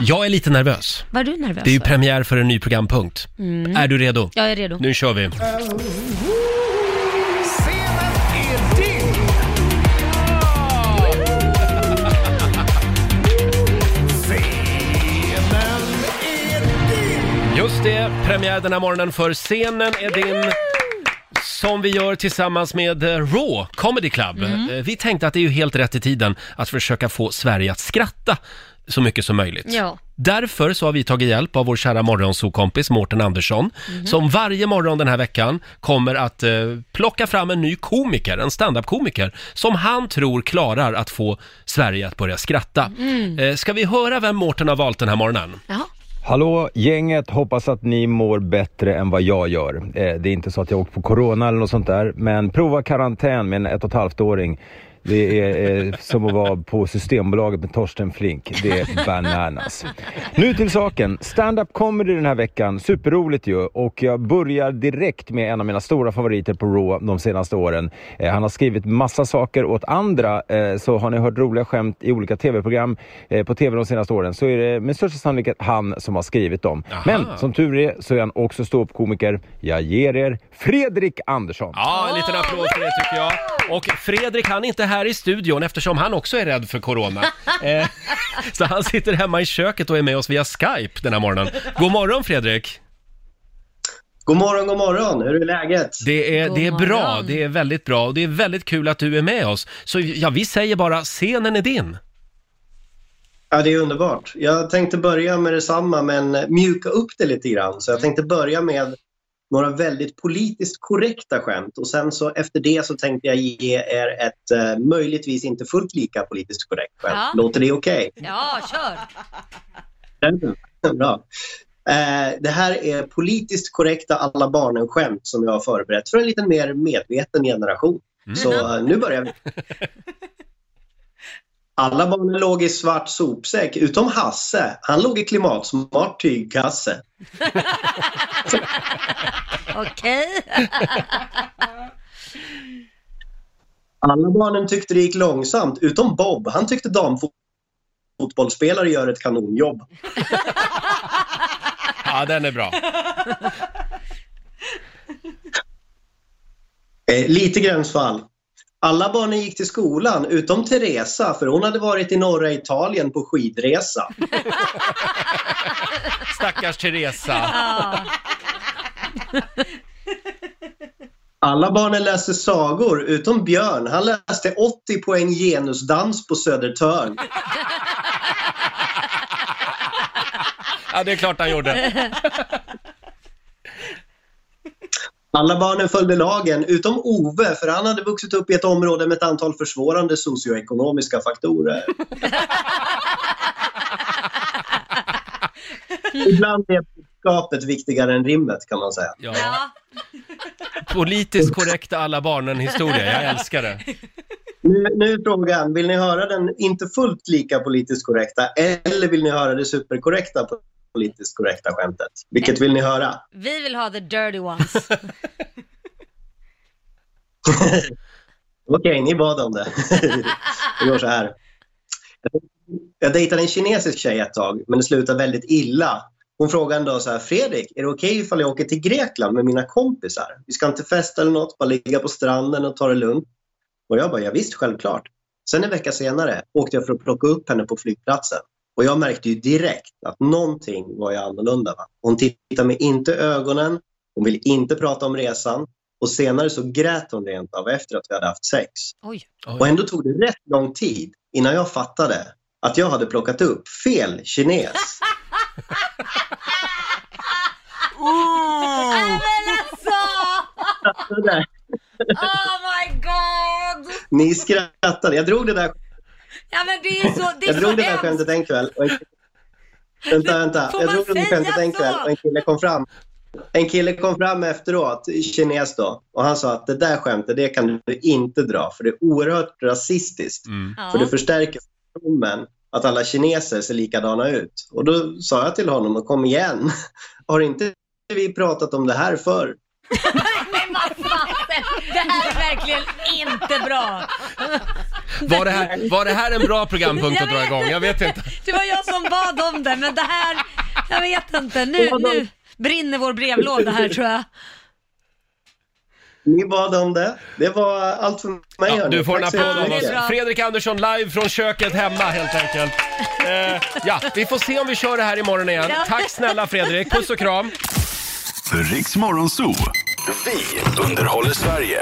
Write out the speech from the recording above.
Jag är lite nervös. Var du nervös Det är ju för? premiär för en ny programpunkt. Mm. Är du redo? Jag är redo. Nu kör vi. Just det, premiär den här morgonen för Scenen är din som vi gör tillsammans med eh, Raw Comedy Club. Mm. Eh, Vi tänkte att det är ju helt rätt i tiden att försöka få Sverige att skratta så mycket som möjligt. Ja. Därför så har vi tagit hjälp av vår kära morgonsokompis Mårten Andersson, Mhm. som varje morgon den här veckan kommer att eh, plocka fram en ny komiker, en standup-komiker, som han tror klarar att få Sverige att börja skratta. Mm. Eh, ska vi höra vem Mårten har valt den här morgonen? Jaha. Hallå gänget, hoppas att ni mår bättre än vad jag gör. Eh, det är inte så att jag åkt på corona eller något sånt där, men prova karantän med en ett och ett halvt åring. Det är eh, som att vara på Systembolaget med Torsten Flink. Det är bananas. Nu till saken. Stand-up comedy den här veckan. Superroligt ju. Och jag börjar direkt med en av mina stora favoriter på Raw de senaste åren. Eh, han har skrivit massa saker åt andra. Eh, så har ni hört roliga skämt i olika tv-program på tv de senaste åren så är det med största sannolikhet han som har skrivit dem. Aha. Men som tur är så är han också ståuppkomiker. Jag ger er Fredrik Andersson. Ja, en liten applåd för det tycker jag. Och Fredrik, han är inte här i studion eftersom han också är rädd för corona. Eh, så han sitter hemma i köket och är med oss via Skype den här morgonen. God morgon Fredrik! God morgon, god morgon. Hur är läget? Det är, God det är bra, morgon. det är väldigt bra och det är väldigt kul att du är med oss. Så ja, vi säger bara, scenen är din. Ja, det är underbart. Jag tänkte börja med detsamma men mjuka upp det lite grann. Så jag tänkte börja med några väldigt politiskt korrekta skämt och sen så efter det så tänkte jag ge er ett eh, möjligtvis inte fullt lika politiskt korrekt skämt. Ja. Låter det okej? Ja, kör! Bra. Eh, det här är politiskt korrekta alla barnen-skämt som jag har förberett för en lite mer medveten generation. Så eh, nu börjar vi. Alla barnen låg i svart sopsäck utom Hasse. Han låg i klimatsmart tygkasse. Okej. Alla barnen tyckte det gick långsamt utom Bob. Han tyckte damfotbollsspelare gör ett kanonjobb. Ja, den är bra. Eh, lite gränsfall. Alla barnen gick till skolan utom Teresa för hon hade varit i norra Italien på skidresa. Stackars Teresa. Ja. Alla barnen läste sagor utom Björn. Han läste 80 poäng genusdans på Södertörn. Ja, det är klart han gjorde. Alla barnen följde lagen utom Ove för han hade vuxit upp i ett område med ett antal försvårande socioekonomiska faktorer. Ibland är budskapet viktigare än rimmet kan man säga. Ja. Politiskt korrekta alla barnen-historia, jag älskar det. Nu, nu är frågan, vill ni höra den inte fullt lika politiskt korrekta eller vill ni höra det superkorrekta politiskt korrekta skämtet? Vilket vill ni höra? Vi vill ha the dirty ones. Okej, ni bad om det. det går så här. Jag dejtade en kinesisk tjej ett tag, men det slutade väldigt illa. Hon frågade en dag så här, Fredrik, är det okej ifall jag åker till Grekland med mina kompisar? Vi ska inte festa eller något, bara ligga på stranden och ta det lugnt. Och jag bara, ja, visst, självklart. Sen en vecka senare åkte jag för att plocka upp henne på flygplatsen. Och jag märkte ju direkt att någonting var ju annorlunda. Va? Hon tittade mig inte i ögonen, hon ville inte prata om resan och senare så grät hon rent av efter att vi hade haft sex. Oj. Och ändå tog det rätt lång tid innan jag fattade att jag hade plockat upp fel kines. Nej men alltså! Så. Oh my god! Ni skrattade. Jag drog det där, Ja men det är så, det är jag så drog det där skämtet en kväll. Och en, vänta, vänta. Får Jag drog det där skämtet en så? kväll och en kille kom fram. En kille kom fram efteråt, kines då, och han sa att det där skämtet, det kan du inte dra för det är oerhört rasistiskt. Mm. För det förstärker fördomen att alla kineser ser likadana ut. Och då sa jag till honom, kom igen, har inte vi pratat om det här förr? Men vad fasen, det här är verkligen inte bra. Var det, här, var det här en bra programpunkt att dra igång? Jag vet inte. Det var jag som bad om det, men det här, jag vet inte. Nu, nu brinner vår brevlåda här tror jag. Ni bad om det. Det var allt för mig. Ja, hörni. du får en applåd av oss. Fredrik Andersson live från köket hemma helt enkelt. Eh, ja, vi får se om vi kör det här imorgon igen. Ja. Tack snälla Fredrik, puss och kram. Riks Morgonzoo. Vi underhåller Sverige.